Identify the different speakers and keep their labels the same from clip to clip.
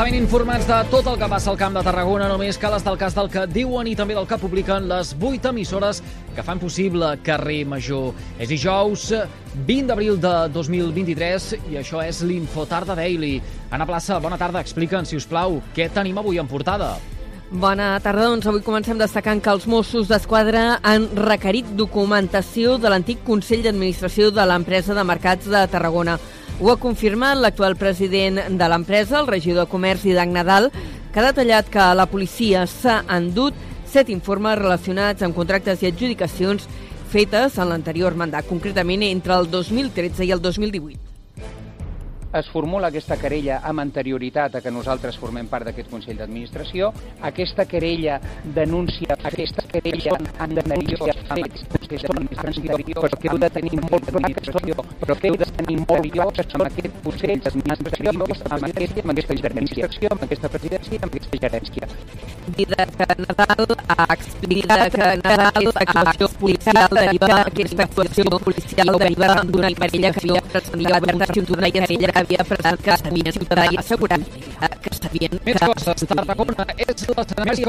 Speaker 1: Estar ben informats de tot el que passa al Camp de Tarragona, només cal estar al cas del que diuen i també del que publiquen les 8 emissores que fan possible Carrer Major. És dijous 20 d'abril de 2023 i això és l'Infotarda Daily. Anna Plaça, bona tarda. Explica'ns, si us plau, què tenim avui en portada.
Speaker 2: Bona tarda, doncs avui comencem destacant que els Mossos d'Esquadra han requerit documentació de l'antic Consell d'Administració de l'empresa de Mercats de Tarragona. Ho ha confirmat l'actual president de l'empresa, el regidor de Comerç i Nadal, que ha detallat que la policia s'ha endut set informes relacionats amb contractes i adjudicacions fetes en l'anterior mandat, concretament entre el 2013 i el 2018
Speaker 3: es formula aquesta querella amb anterioritat a que nosaltres formem part d'aquest Consell d'Administració. Aquesta querella denuncia, aquesta querella en denuncia des d'administració, però que heu de tenir molt clar que però que heu de tenir molt que amb aquest Consell d'Administració, amb, aquest, amb aquesta gerència, amb aquesta presidència, amb aquesta gerència.
Speaker 2: Vida que Nadal ha explicat que Nadal l'actuació policial deriva, aquesta actuació policial deriva d'una querella que havia presentat la Berta Ciutadana i aquella havia presentat que sabien ciutadà i assegurant que sabien
Speaker 1: Més que... coses. Tarragona és l'escenari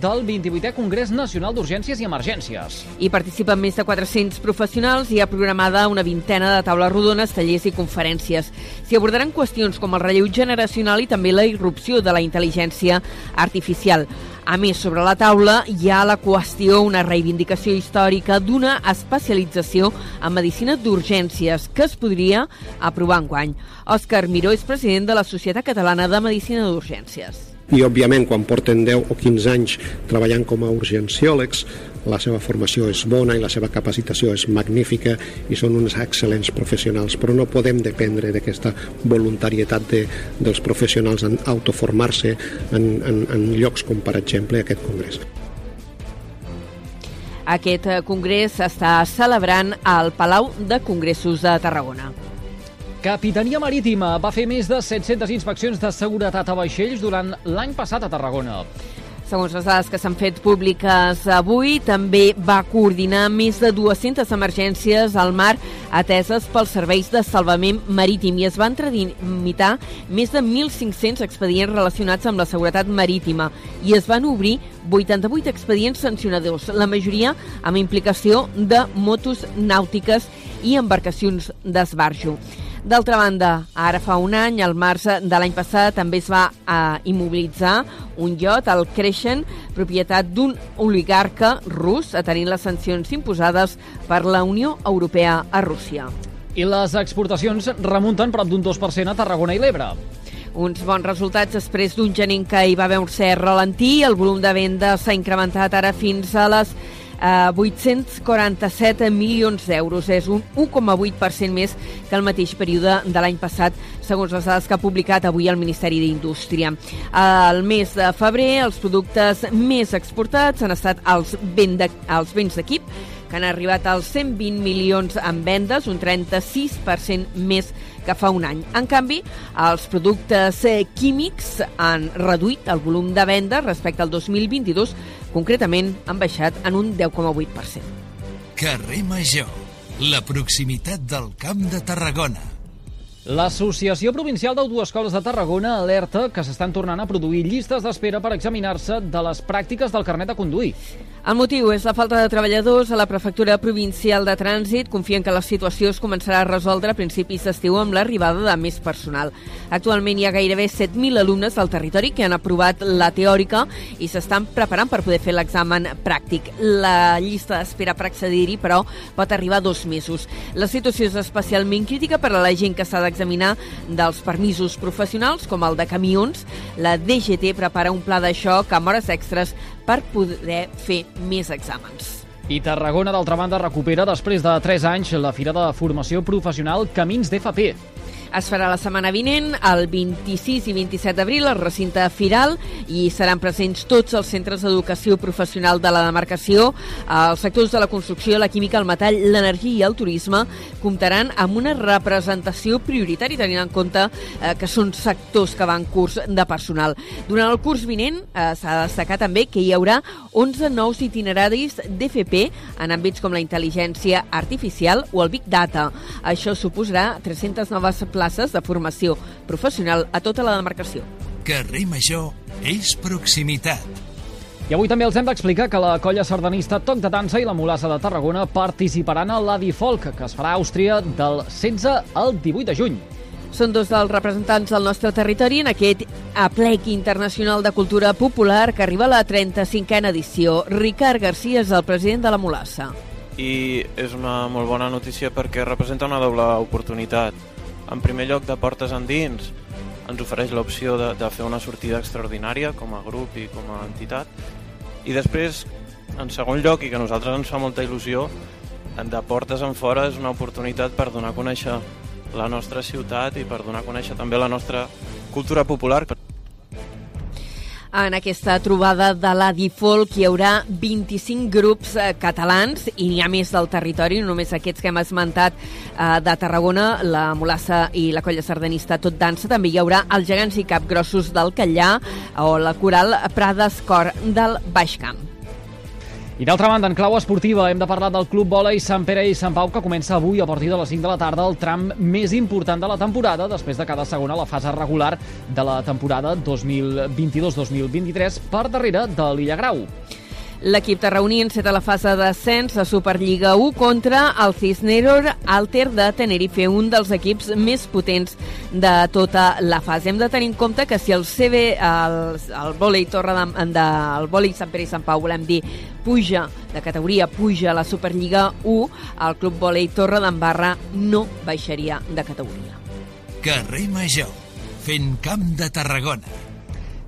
Speaker 1: del 28è Congrés Nacional d'Urgències i Emergències.
Speaker 2: Hi participen més de 400 professionals i hi ha programada una vintena de taules rodones, tallers i conferències. S'hi abordaran qüestions com el relleu generacional i també la irrupció de la intel·ligència artificial. A més, sobre la taula hi ha la qüestió, una reivindicació històrica d'una especialització en medicina d'urgències que es podria aprovar enguany. Òscar Miró és president de la Societat Catalana de Medicina d'Urgències
Speaker 4: i òbviament quan porten 10 o 15 anys treballant com a urgenciòlegs la seva formació és bona i la seva capacitació és magnífica i són uns excel·lents professionals, però no podem dependre d'aquesta voluntarietat de, dels professionals en autoformar-se en, en, en llocs com, per exemple, aquest congrés.
Speaker 2: Aquest eh, congrés s'està celebrant al Palau de Congressos de Tarragona.
Speaker 1: Capitania Marítima va fer més de 700 inspeccions de seguretat a vaixells durant l'any passat a Tarragona.
Speaker 2: Segons les dades que s'han fet públiques avui, també va coordinar més de 200 emergències al mar ateses pels serveis de salvament marítim i es van tramitar més de 1.500 expedients relacionats amb la seguretat marítima i es van obrir 88 expedients sancionadors, la majoria amb implicació de motos nàutiques i embarcacions d'esbarjo. D'altra banda, ara fa un any, al març de l'any passat, també es va eh, immobilitzar un iot, el Creixen, propietat d'un oligarca rus, atenint les sancions imposades per la Unió Europea a Rússia.
Speaker 1: I les exportacions remunten prop d'un 2% a Tarragona i l'Ebre.
Speaker 2: Uns bons resultats després d'un gener que hi va haver un cert ralentí. El volum de venda s'ha incrementat ara fins a les eh, 847 milions d'euros. És un 1,8% més que el mateix període de l'any passat, segons les dades que ha publicat avui el Ministeri d'Indústria. Al mes de febrer, els productes més exportats han estat els, ben de, els béns d'equip, que han arribat als 120 milions en vendes, un 36% més que fa un any. En canvi, els productes eh, químics han reduït el volum de venda respecte al 2022, concretament han baixat en un 10,8%.
Speaker 5: Carrer Major, la proximitat del Camp de Tarragona.
Speaker 1: L'Associació Provincial d'Autoescoles de Tarragona alerta que s'estan tornant a produir llistes d'espera per examinar-se de les pràctiques del carnet de conduir.
Speaker 2: El motiu és la falta de treballadors a la Prefectura Provincial de Trànsit. Confien que la situació es començarà a resoldre a principis d'estiu amb l'arribada de més personal. Actualment hi ha gairebé 7.000 alumnes al territori que han aprovat la teòrica i s'estan preparant per poder fer l'examen pràctic. La llista d'espera per accedir-hi, però, pot arribar a dos mesos. La situació és especialment crítica per a la gent que s'ha d'examinar dels permisos professionals, com el de camions. La DGT prepara un pla de xoc amb hores extres per poder fer més exàmens.
Speaker 1: I Tarragona, d'altra banda, recupera després de 3 anys la Fira de Formació Professional Camins d'FP.
Speaker 2: Es farà la setmana vinent, el 26 i 27 d'abril, al recinte Firal, i seran presents tots els centres d'educació professional de la demarcació. Els sectors de la construcció, la química, el metall, l'energia i el turisme comptaran amb una representació prioritària, tenint en compte eh, que són sectors que van curs de personal. Durant el curs vinent eh, s'ha de destacar també que hi haurà 11 nous itineraris d'FP en àmbits com la intel·ligència artificial o el Big Data. Això suposarà 300 noves places places de formació professional a tota la demarcació.
Speaker 5: Carrer Major és proximitat.
Speaker 1: I avui també els hem d'explicar que la colla sardanista Toc de Dansa i la Molassa de Tarragona participaran a l'Adi Folk, que es farà a Àustria del 16 al 18 de juny.
Speaker 2: Són dos dels representants del nostre territori en aquest aplec internacional de cultura popular que arriba a la 35a edició. Ricard Garcia és el president de la Molassa.
Speaker 6: I és una molt bona notícia perquè representa una doble oportunitat. En primer lloc, de portes endins, ens ofereix l'opció de, de fer una sortida extraordinària com a grup i com a entitat. I després, en segon lloc, i que a nosaltres ens fa molta il·lusió, de portes en fora és una oportunitat per donar a conèixer la nostra ciutat i per donar a conèixer també la nostra cultura popular.
Speaker 2: En aquesta trobada de la Difolk hi haurà 25 grups eh, catalans i n'hi ha més del territori, no només aquests que hem esmentat eh, de Tarragona, la Molassa i la Colla Sardanista Tot Dansa. També hi haurà els gegants i capgrossos del Callà o la coral Prades Cor del Baix Camp.
Speaker 1: I d'altra banda, en clau esportiva, hem de parlar del Club Volei Sant Pere i Sant Pau, que comença avui a partir de les 5 de la tarda el tram més important de la temporada, després de cada segona la fase regular de la temporada 2022-2023 per darrere de l'Illa Grau.
Speaker 2: L'equip tarrauní enceta la fase d'ascens a Superliga 1 contra el Cisneros Alter de Tenerife, un dels equips més potents de tota la fase. Hem de tenir en compte que si el CB, el, el vòlei Torre de, de, el vòlei Sant Pere i Sant Pau, volem dir, puja de categoria, puja a la Superliga 1, el Club Vòlei Torre d'Embarra no baixaria de categoria.
Speaker 5: Carrer Major, fent camp de Tarragona.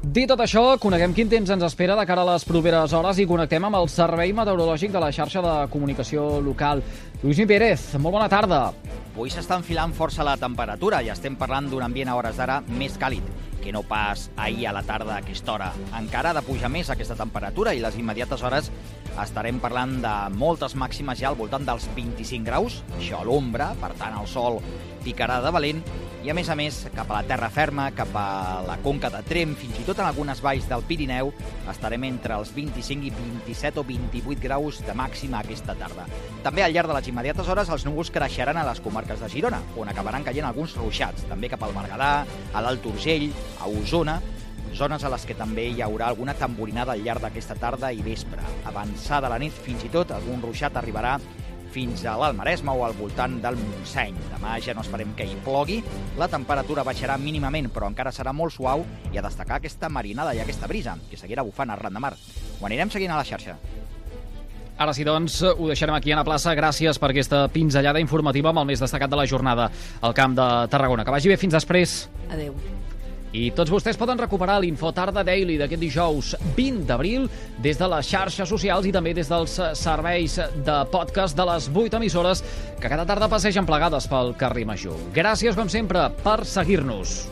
Speaker 1: Dit tot això, coneguem quin temps ens espera de cara a les properes hores i connectem amb el Servei Meteorològic de la xarxa de comunicació local. Lluís Pérez, molt bona tarda.
Speaker 7: Avui s'està enfilant força la temperatura i estem parlant d'un ambient a hores d'ara més càlid que no pas ahir a la tarda a aquesta hora. Encara ha de pujar més aquesta temperatura i les immediates hores estarem parlant de moltes màximes ja al voltant dels 25 graus, això a l'ombra, per tant el sol picarà de valent, i a més a més cap a la terra ferma, cap a la conca de Trem, fins i tot en algunes valls del Pirineu, estarem entre els 25 i 27 o 28 graus de màxima aquesta tarda. També al llarg de les immediates hores els núvols creixeran a les comarques de Girona, on acabaran caient alguns ruixats, també cap al Berguedà, a l'Alt Urgell, a Osona, zones a les que també hi haurà alguna tamborinada al llarg d'aquesta tarda i vespre. Avançada la nit, fins i tot algun ruixat arribarà fins a l'Alt Maresme o al voltant del Montseny. Demà ja no esperem que hi plogui, la temperatura baixarà mínimament, però encara serà molt suau i a destacar aquesta marinada i aquesta brisa, que seguirà bufant arran de mar. Ho anirem seguint a la xarxa.
Speaker 1: Ara sí, doncs, ho deixarem aquí a la plaça. Gràcies per aquesta pinzellada informativa amb el més destacat de la jornada al Camp de Tarragona. Que vagi bé fins després.
Speaker 2: Adeu.
Speaker 1: I tots vostès poden recuperar l'Info Tarda Daily d'aquest dijous 20 d'abril des de les xarxes socials i també des dels serveis de podcast de les 8 emissores que cada tarda passegen plegades pel carrer Major. Gràcies, com sempre, per seguir-nos.